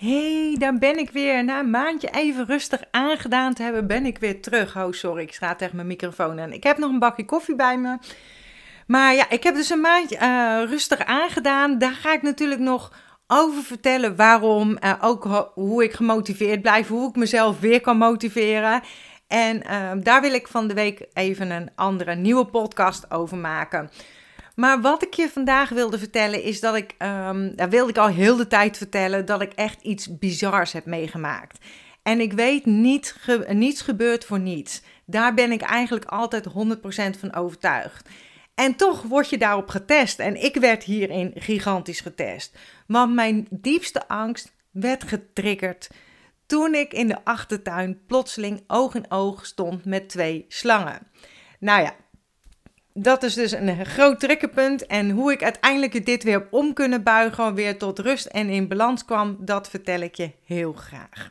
hey, daar ben ik weer. Na een maandje even rustig aangedaan te hebben, ben ik weer terug. Oh, sorry, ik sta tegen mijn microfoon aan. Ik heb nog een bakje koffie bij me. Maar ja, ik heb dus een maandje uh, rustig aangedaan. Daar ga ik natuurlijk nog over vertellen waarom. Uh, ook hoe ik gemotiveerd blijf, hoe ik mezelf weer kan motiveren. En uh, daar wil ik van de week even een andere nieuwe podcast over maken. Maar wat ik je vandaag wilde vertellen is dat ik, um, daar wilde ik al heel de tijd vertellen, dat ik echt iets bizars heb meegemaakt. En ik weet, niet niets gebeurt voor niets. Daar ben ik eigenlijk altijd 100% van overtuigd. En toch word je daarop getest. En ik werd hierin gigantisch getest. Want mijn diepste angst werd getriggerd toen ik in de achtertuin plotseling oog in oog stond met twee slangen. Nou ja, dat is dus een groot trekkerpunt. En hoe ik uiteindelijk dit weer om kunnen buigen, weer tot rust en in balans kwam, dat vertel ik je heel graag.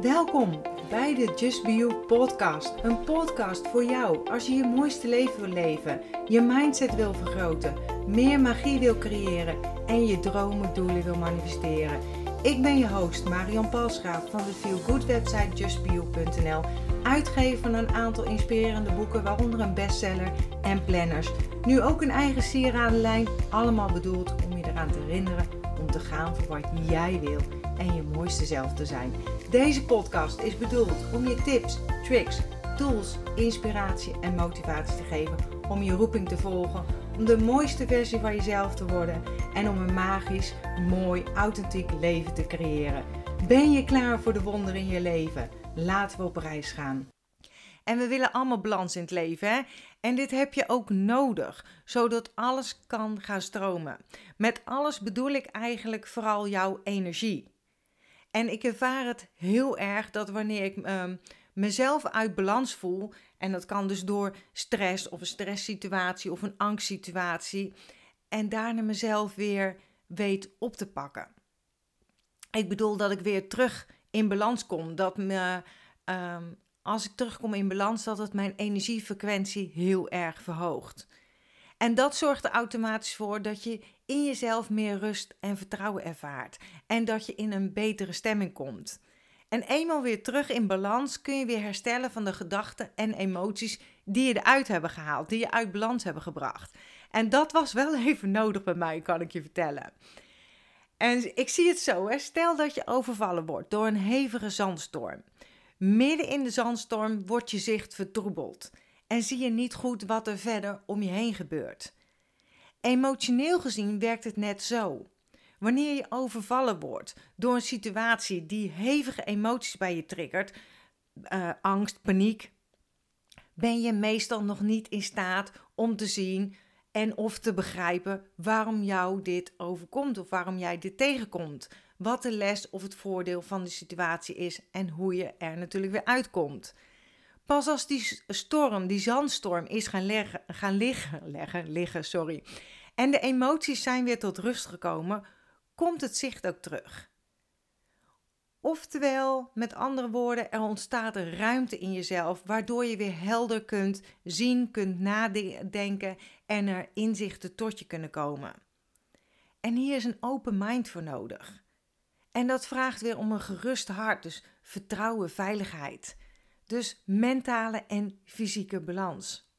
Welkom bij de Just Be You podcast. Een podcast voor jou als je je mooiste leven wil leven, je mindset wil vergroten, meer magie wil creëren en je dromen, doelen wil manifesteren. Ik ben je host Marion Palsgraaf van de Feel Good website justbeyou.nl, uitgever van een aantal inspirerende boeken, waaronder een bestseller en planners. Nu ook een eigen sieradenlijn, allemaal bedoeld om je eraan te herinneren om te gaan voor wat jij wil en je mooiste zelf te zijn. Deze podcast is bedoeld om je tips, tricks, tools, inspiratie en motivatie te geven om je roeping te volgen, om de mooiste versie van jezelf te worden en om een magisch, mooi, authentiek leven te creëren. Ben je klaar voor de wonderen in je leven? Laten we op reis gaan. En we willen allemaal balans in het leven, hè? En dit heb je ook nodig, zodat alles kan gaan stromen. Met alles bedoel ik eigenlijk vooral jouw energie. En ik ervaar het heel erg dat wanneer ik um, mezelf uit balans voel, en dat kan dus door stress of een stresssituatie of een angstsituatie, en daarna mezelf weer weet op te pakken. Ik bedoel dat ik weer terug in balans kom, dat me, um, als ik terugkom in balans, dat het mijn energiefrequentie heel erg verhoogt. En dat zorgt er automatisch voor dat je in jezelf meer rust en vertrouwen ervaart. En dat je in een betere stemming komt. En eenmaal weer terug in balans kun je weer herstellen van de gedachten en emoties die je eruit hebben gehaald, die je uit balans hebben gebracht. En dat was wel even nodig bij mij, kan ik je vertellen. En ik zie het zo, stel dat je overvallen wordt door een hevige zandstorm. Midden in de zandstorm wordt je zicht vertroebeld en zie je niet goed wat er verder om je heen gebeurt. Emotioneel gezien werkt het net zo. Wanneer je overvallen wordt door een situatie die hevige emoties bij je triggert, uh, angst, paniek, ben je meestal nog niet in staat om te zien en of te begrijpen waarom jou dit overkomt of waarom jij dit tegenkomt. Wat de les of het voordeel van de situatie is en hoe je er natuurlijk weer uitkomt. Pas als die storm, die zandstorm, is gaan, leggen, gaan liggen, liggen, sorry. En de emoties zijn weer tot rust gekomen, komt het zicht ook terug. Oftewel, met andere woorden, er ontstaat ruimte in jezelf, waardoor je weer helder kunt zien, kunt nadenken en er inzichten tot je kunnen komen. En hier is een open mind voor nodig. En dat vraagt weer om een gerust hart, dus vertrouwen, veiligheid. Dus mentale en fysieke balans.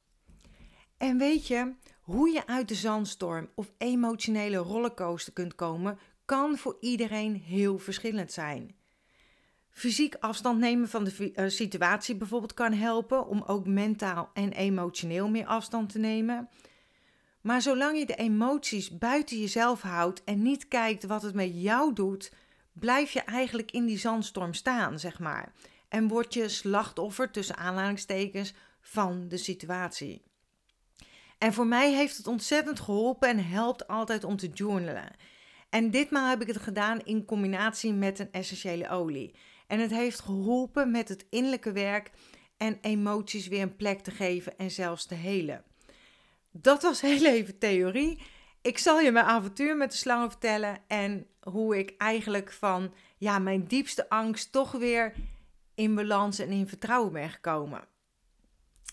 En weet je, hoe je uit de zandstorm of emotionele rollercoaster kunt komen, kan voor iedereen heel verschillend zijn. Fysiek afstand nemen van de uh, situatie bijvoorbeeld kan helpen om ook mentaal en emotioneel meer afstand te nemen. Maar zolang je de emoties buiten jezelf houdt en niet kijkt wat het met jou doet, blijf je eigenlijk in die zandstorm staan, zeg maar. En word je slachtoffer tussen aanhalingstekens van de situatie. En voor mij heeft het ontzettend geholpen en helpt altijd om te journalen. En ditmaal heb ik het gedaan in combinatie met een essentiële olie. En het heeft geholpen met het innerlijke werk en emoties weer een plek te geven en zelfs te helen. Dat was heel even theorie. Ik zal je mijn avontuur met de slangen vertellen en hoe ik eigenlijk van ja, mijn diepste angst toch weer in balans en in vertrouwen ben gekomen.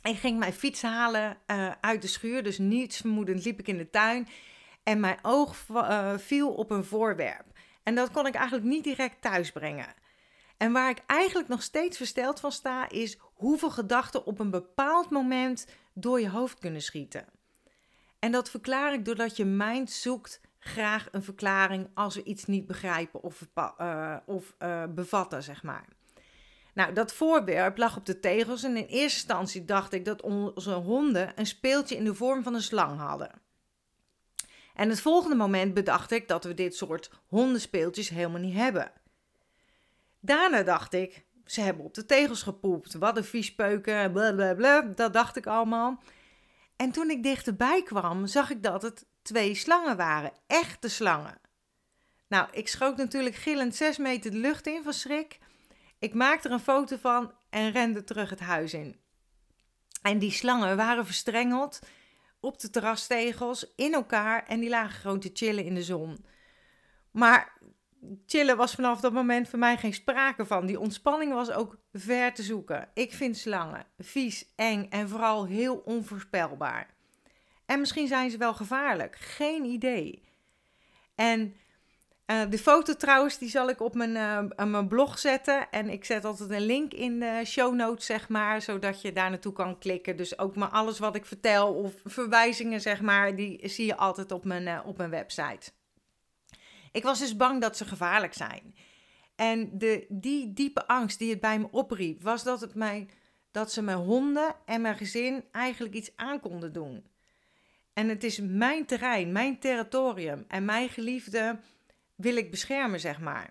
Ik ging mijn fiets halen uh, uit de schuur, dus niets vermoedend liep ik in de tuin en mijn oog uh, viel op een voorwerp. En dat kon ik eigenlijk niet direct thuisbrengen. En waar ik eigenlijk nog steeds versteld van sta, is hoeveel gedachten op een bepaald moment door je hoofd kunnen schieten. En dat verklaar ik doordat je mind zoekt graag een verklaring als we iets niet begrijpen of, uh, of uh, bevatten, zeg maar. Nou, dat voorwerp lag op de tegels en in eerste instantie dacht ik dat onze honden een speeltje in de vorm van een slang hadden. En het volgende moment bedacht ik dat we dit soort hondenspeeltjes helemaal niet hebben. Daarna dacht ik, ze hebben op de tegels gepoept. Wat een viespeuken, blablabla, dat dacht ik allemaal. En toen ik dichterbij kwam, zag ik dat het twee slangen waren. Echte slangen. Nou, ik schoot natuurlijk gillend zes meter de lucht in van schrik. Ik maakte er een foto van en rende terug het huis in. En die slangen waren verstrengeld op de terrastegels in elkaar en die lagen gewoon te chillen in de zon. Maar chillen was vanaf dat moment voor mij geen sprake van. Die ontspanning was ook ver te zoeken. Ik vind slangen vies, eng en vooral heel onvoorspelbaar. En misschien zijn ze wel gevaarlijk, geen idee. En uh, de foto trouwens, die zal ik op mijn, uh, mijn blog zetten. En ik zet altijd een link in de show notes, zeg maar, zodat je daar naartoe kan klikken. Dus ook maar alles wat ik vertel of verwijzingen, zeg maar, die zie je altijd op mijn, uh, op mijn website. Ik was dus bang dat ze gevaarlijk zijn. En de, die diepe angst die het bij me opriep, was dat, het mij, dat ze mijn honden en mijn gezin eigenlijk iets aan konden doen. En het is mijn terrein, mijn territorium. En mijn geliefde wil ik beschermen, zeg maar.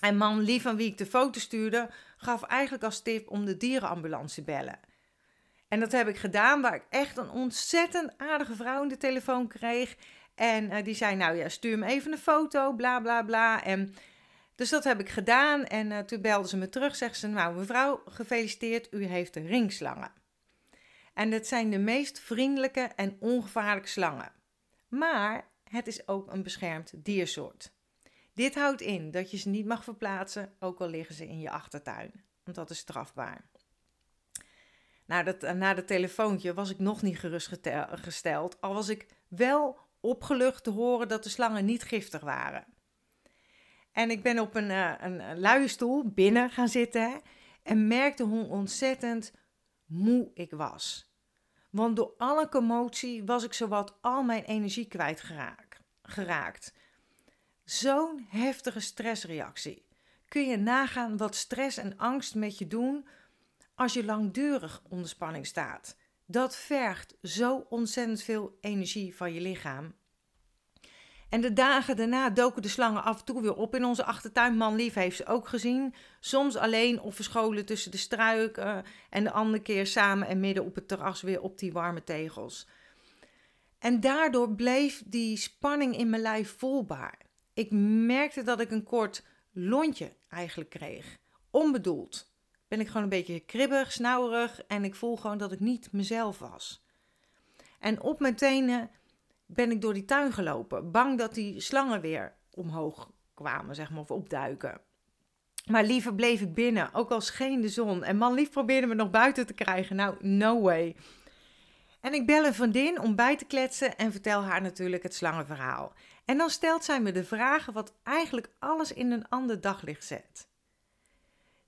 En man lief van wie ik de foto stuurde, gaf eigenlijk als tip om de dierenambulance te bellen. En dat heb ik gedaan, waar ik echt een ontzettend aardige vrouw in de telefoon kreeg. En uh, die zei, nou ja, stuur me even een foto, bla bla bla. En dus dat heb ik gedaan. En uh, toen belde ze me terug, zegt ze, nou mevrouw, gefeliciteerd, u heeft ringslangen. En dat zijn de meest vriendelijke en ongevaarlijke slangen. Maar het is ook een beschermd diersoort. Dit houdt in dat je ze niet mag verplaatsen, ook al liggen ze in je achtertuin, want dat is strafbaar. Nou, dat, na dat telefoontje was ik nog niet gerustgesteld, al was ik wel opgelucht te horen dat de slangen niet giftig waren. En ik ben op een, uh, een luie stoel binnen gaan zitten en merkte hoe ontzettend moe ik was. Want door alle commotie was ik zowat al mijn energie kwijtgeraakt. Zo'n heftige stressreactie. Kun je nagaan wat stress en angst met je doen als je langdurig onder spanning staat? Dat vergt zo ontzettend veel energie van je lichaam. En de dagen daarna doken de slangen af en toe weer op in onze achtertuin. Manlief heeft ze ook gezien. Soms alleen of verscholen tussen de struiken. En de andere keer samen en midden op het terras weer op die warme tegels. En daardoor bleef die spanning in mijn lijf voelbaar. Ik merkte dat ik een kort lontje eigenlijk kreeg. Onbedoeld. Ben ik gewoon een beetje kribbig, snauwerig en ik voel gewoon dat ik niet mezelf was. En op mijn tenen ben ik door die tuin gelopen, bang dat die slangen weer omhoog kwamen, zeg maar, of opduiken. Maar liever bleef ik binnen, ook al scheen de zon. En man lief probeerde me nog buiten te krijgen. Nou, no way. En ik bel een vriendin om bij te kletsen en vertel haar natuurlijk het slangenverhaal. En dan stelt zij me de vragen wat eigenlijk alles in een ander daglicht zet.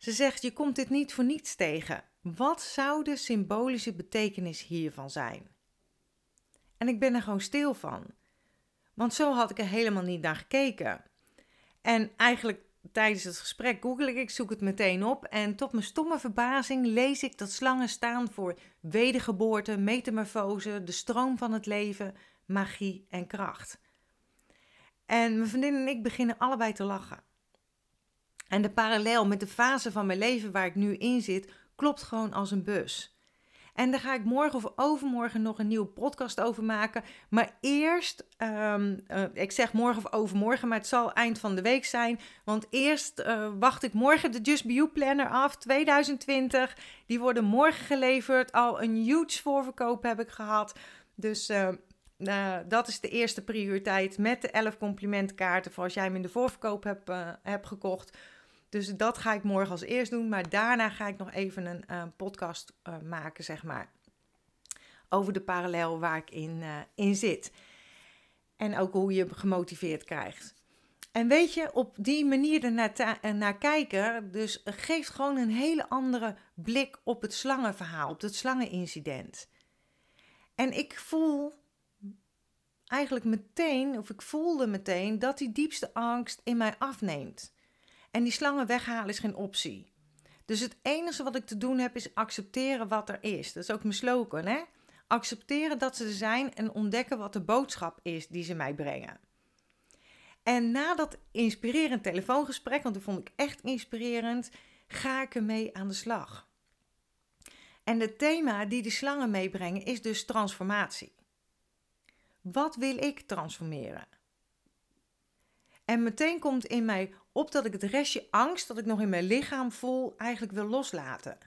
Ze zegt: Je komt dit niet voor niets tegen. Wat zou de symbolische betekenis hiervan zijn? En ik ben er gewoon stil van. Want zo had ik er helemaal niet naar gekeken. En eigenlijk tijdens het gesprek google ik, ik zoek het meteen op. En tot mijn stomme verbazing lees ik dat slangen staan voor wedergeboorte, metamorfose, de stroom van het leven, magie en kracht. En mijn vriendin en ik beginnen allebei te lachen. En de parallel met de fase van mijn leven waar ik nu in zit, klopt gewoon als een bus. En daar ga ik morgen of overmorgen nog een nieuwe podcast over maken. Maar eerst, ehm, eh, ik zeg morgen of overmorgen, maar het zal eind van de week zijn. Want eerst uh, wacht ik morgen de Just Be You Planner af 2020. Die worden morgen geleverd. Al een huge voorverkoop heb ik gehad. Dus uh, dat is de eerste prioriteit met de 11 complimentkaarten voor als jij hem in de voorverkoop hebt, hebt gekocht. Dus dat ga ik morgen als eerst doen. Maar daarna ga ik nog even een uh, podcast uh, maken, zeg maar. Over de parallel waar ik in, uh, in zit. En ook hoe je gemotiveerd krijgt. En weet je, op die manier ernaar naar kijken, dus geeft gewoon een hele andere blik op het slangenverhaal, op het slangenincident. En ik voel eigenlijk meteen, of ik voelde meteen, dat die diepste angst in mij afneemt. En die slangen weghalen is geen optie. Dus het enige wat ik te doen heb is accepteren wat er is. Dat is ook mijn slogan, hè? Accepteren dat ze er zijn en ontdekken wat de boodschap is die ze mij brengen. En na dat inspirerend telefoongesprek, want dat vond ik echt inspirerend, ga ik ermee aan de slag. En het thema die de slangen meebrengen is dus transformatie. Wat wil ik transformeren? En meteen komt in mij op dat ik het restje angst dat ik nog in mijn lichaam voel eigenlijk wil loslaten.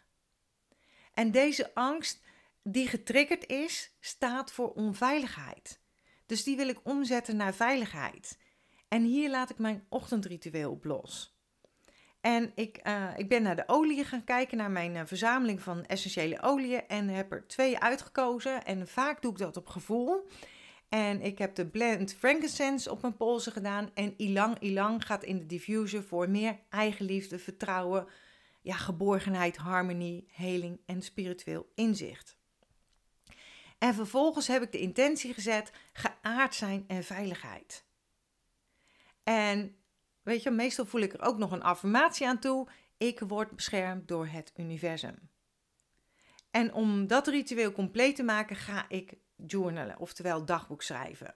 En deze angst die getriggerd is, staat voor onveiligheid. Dus die wil ik omzetten naar veiligheid. En hier laat ik mijn ochtendritueel op los. En ik, uh, ik ben naar de oliën gaan kijken, naar mijn uh, verzameling van essentiële oliën. En heb er twee uitgekozen. En vaak doe ik dat op gevoel. En ik heb de blend frankincense op mijn polsen gedaan. En ilang ilang gaat in de diffuser voor meer eigenliefde, vertrouwen, ja, geborgenheid, harmonie, heling en spiritueel inzicht. En vervolgens heb ik de intentie gezet: geaard zijn en veiligheid. En weet je, meestal voel ik er ook nog een affirmatie aan toe. Ik word beschermd door het universum. En om dat ritueel compleet te maken, ga ik journalen, oftewel dagboek schrijven.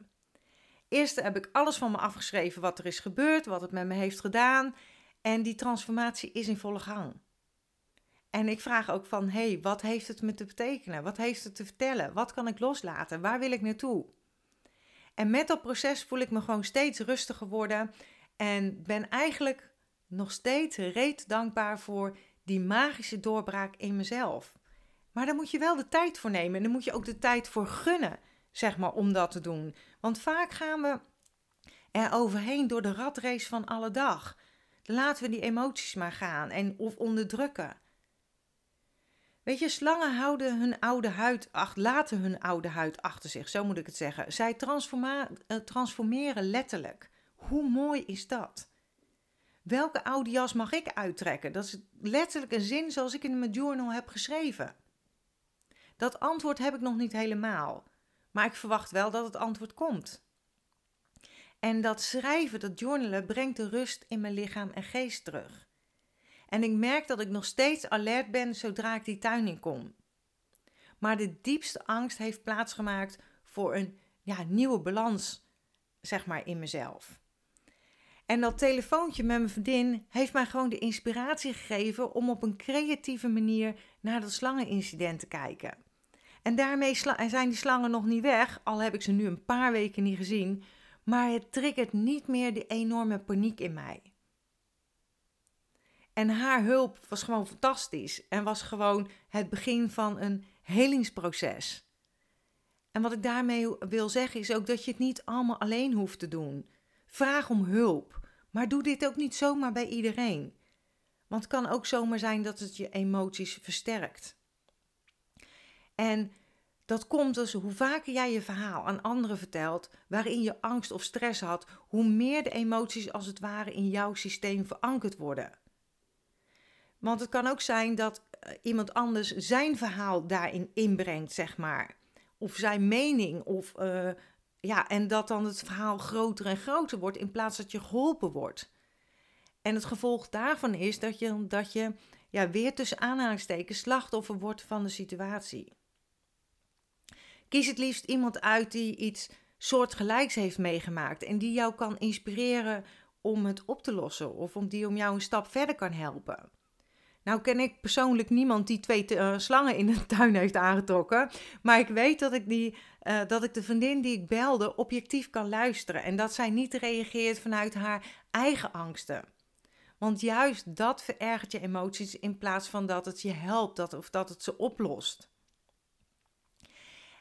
Eerst heb ik alles van me afgeschreven wat er is gebeurd, wat het met me heeft gedaan. En die transformatie is in volle gang. En ik vraag ook van, hé, hey, wat heeft het me te betekenen? Wat heeft het te vertellen? Wat kan ik loslaten? Waar wil ik naartoe? En met dat proces voel ik me gewoon steeds rustiger worden en ben eigenlijk nog steeds reet dankbaar voor die magische doorbraak in mezelf. Maar daar moet je wel de tijd voor nemen en daar moet je ook de tijd voor gunnen, zeg maar, om dat te doen. Want vaak gaan we er overheen door de ratrace van alle dag. Laten we die emoties maar gaan en of onderdrukken. Weet je, slangen houden hun oude huid, ach, laten hun oude huid achter zich, zo moet ik het zeggen. Zij eh, transformeren letterlijk. Hoe mooi is dat? Welke oude jas mag ik uittrekken? Dat is letterlijk een zin zoals ik in mijn journal heb geschreven. Dat antwoord heb ik nog niet helemaal, maar ik verwacht wel dat het antwoord komt. En dat schrijven, dat journalen, brengt de rust in mijn lichaam en geest terug. En ik merk dat ik nog steeds alert ben zodra ik die tuin in kom. Maar de diepste angst heeft plaatsgemaakt voor een ja, nieuwe balans, zeg maar, in mezelf. En dat telefoontje met mijn vriendin heeft mij gewoon de inspiratie gegeven om op een creatieve manier naar dat slangenincident te kijken. En daarmee zijn die slangen nog niet weg, al heb ik ze nu een paar weken niet gezien, maar het triggert niet meer die enorme paniek in mij. En haar hulp was gewoon fantastisch en was gewoon het begin van een helingsproces. En wat ik daarmee wil zeggen is ook dat je het niet allemaal alleen hoeft te doen. Vraag om hulp, maar doe dit ook niet zomaar bij iedereen. Want het kan ook zomaar zijn dat het je emoties versterkt. En dat komt dus hoe vaker jij je verhaal aan anderen vertelt waarin je angst of stress had, hoe meer de emoties als het ware in jouw systeem verankerd worden. Want het kan ook zijn dat eh, iemand anders zijn verhaal daarin inbrengt, zeg maar. Of zijn mening. Of, uh, ja, en dat dan het verhaal groter en groter wordt in plaats dat je geholpen wordt. En het gevolg daarvan is dat je, dat je ja, weer tussen aanhalingstekens slachtoffer wordt van de situatie. Kies het liefst iemand uit die iets soortgelijks heeft meegemaakt en die jou kan inspireren om het op te lossen of om die om jou een stap verder kan helpen. Nou ken ik persoonlijk niemand die twee uh, slangen in de tuin heeft aangetrokken. Maar ik weet dat ik, die, uh, dat ik de vriendin die ik belde objectief kan luisteren. En dat zij niet reageert vanuit haar eigen angsten. Want juist dat verergert je emoties in plaats van dat het je helpt dat, of dat het ze oplost.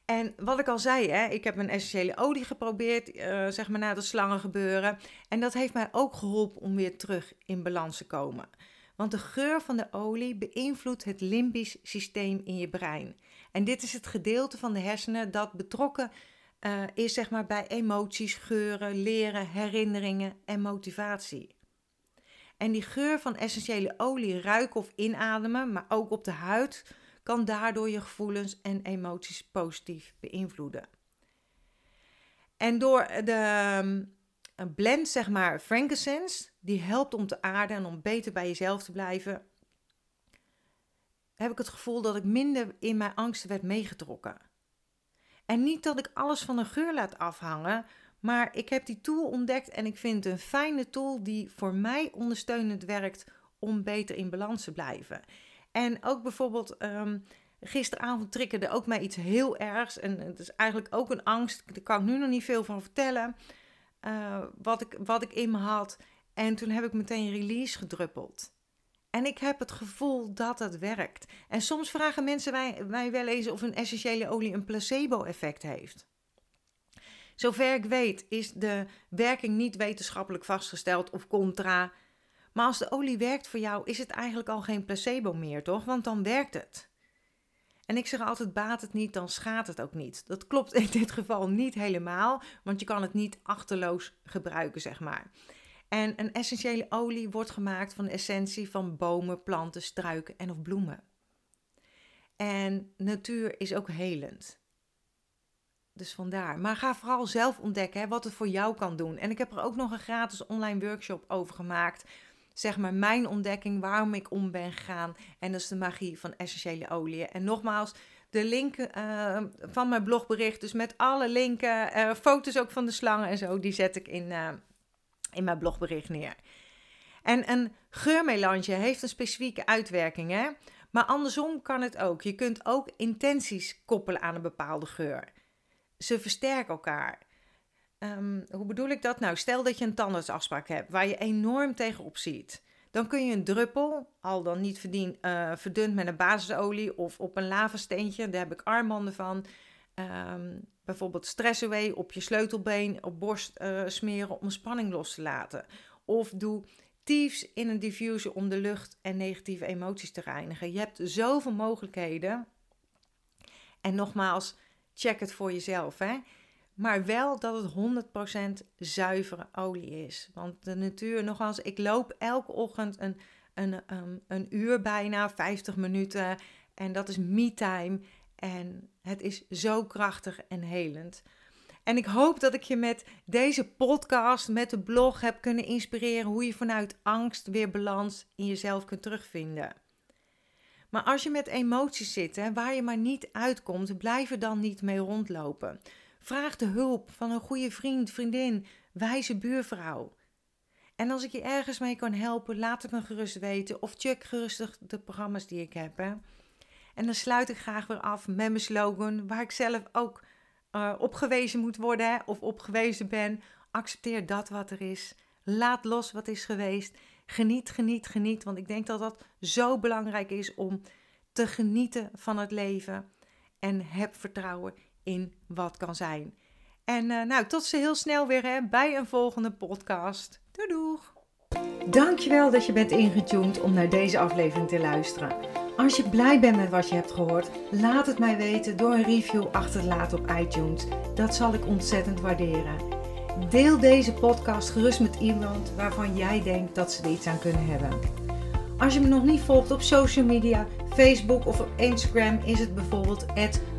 En wat ik al zei, hè, ik heb een essentiële olie geprobeerd, uh, zeg maar na de slangen gebeuren. En dat heeft mij ook geholpen om weer terug in balans te komen. Want de geur van de olie beïnvloedt het limbisch systeem in je brein. En dit is het gedeelte van de hersenen dat betrokken uh, is zeg maar bij emoties, geuren, leren, herinneringen en motivatie. En die geur van essentiële olie ruiken of inademen, maar ook op de huid, kan daardoor je gevoelens en emoties positief beïnvloeden. En door de um, blend, zeg maar, frankincense, die helpt om te aarden en om beter bij jezelf te blijven, heb ik het gevoel dat ik minder in mijn angsten werd meegetrokken. En niet dat ik alles van een geur laat afhangen, maar ik heb die tool ontdekt en ik vind het een fijne tool die voor mij ondersteunend werkt om beter in balans te blijven. En ook bijvoorbeeld um, gisteravond triggerde ook mij iets heel ergs. En het is eigenlijk ook een angst, daar kan ik nu nog niet veel van vertellen. Uh, wat, ik, wat ik in me had. En toen heb ik meteen release gedruppeld. En ik heb het gevoel dat het werkt. En soms vragen mensen mij, mij wel eens of een essentiële olie een placebo-effect heeft. Zover ik weet is de werking niet wetenschappelijk vastgesteld of contra. Maar als de olie werkt voor jou, is het eigenlijk al geen placebo meer, toch? Want dan werkt het. En ik zeg altijd: baat het niet, dan schaadt het ook niet. Dat klopt in dit geval niet helemaal, want je kan het niet achterloos gebruiken, zeg maar. En een essentiële olie wordt gemaakt van de essentie van bomen, planten, struiken en of bloemen. En natuur is ook helend. Dus vandaar. Maar ga vooral zelf ontdekken hè, wat het voor jou kan doen. En ik heb er ook nog een gratis online workshop over gemaakt. Zeg maar mijn ontdekking, waarom ik om ben gegaan. En dat is de magie van essentiële oliën. En nogmaals, de link uh, van mijn blogbericht, dus met alle linken, uh, foto's ook van de slangen en zo, die zet ik in, uh, in mijn blogbericht neer. En een geurmelange heeft een specifieke uitwerking, hè? maar andersom kan het ook. Je kunt ook intenties koppelen aan een bepaalde geur. Ze versterken elkaar. Um, hoe bedoel ik dat? Nou, stel dat je een tandartsafspraak hebt waar je enorm tegenop ziet. Dan kun je een druppel, al dan niet verdien, uh, verdund met een basisolie of op een lavasteentje, daar heb ik armbanden van. Um, bijvoorbeeld Stress Away op je sleutelbeen, op borst uh, smeren om spanning los te laten. Of doe Thieves in een diffuser om de lucht en negatieve emoties te reinigen. Je hebt zoveel mogelijkheden. En nogmaals, check het voor jezelf. Hè? Maar wel dat het 100% zuivere olie is. Want de natuur, nogmaals, ik loop elke ochtend een, een, um, een uur bijna, 50 minuten. En dat is me-time. En het is zo krachtig en helend. En ik hoop dat ik je met deze podcast, met de blog heb kunnen inspireren hoe je vanuit angst weer balans in jezelf kunt terugvinden. Maar als je met emoties zit hè, waar je maar niet uitkomt, blijf er dan niet mee rondlopen. Vraag de hulp van een goede vriend, vriendin, wijze buurvrouw. En als ik je ergens mee kan helpen, laat het me gerust weten of check gerust de programma's die ik heb. Hè. En dan sluit ik graag weer af met mijn slogan, waar ik zelf ook uh, op gewezen moet worden hè, of op gewezen ben. Accepteer dat wat er is. Laat los wat is geweest. Geniet, geniet, geniet. Want ik denk dat dat zo belangrijk is om te genieten van het leven. En heb vertrouwen in wat kan zijn. En uh, nou, tot ze heel snel weer hè, bij een volgende podcast. Doei doeg! Dankjewel dat je bent ingetuned om naar deze aflevering te luisteren. Als je blij bent met wat je hebt gehoord, laat het mij weten door een review achter te laten op iTunes. Dat zal ik ontzettend waarderen. Deel deze podcast gerust met iemand waarvan jij denkt dat ze er iets aan kunnen hebben. Als je me nog niet volgt op social media, Facebook of op Instagram, is het bijvoorbeeld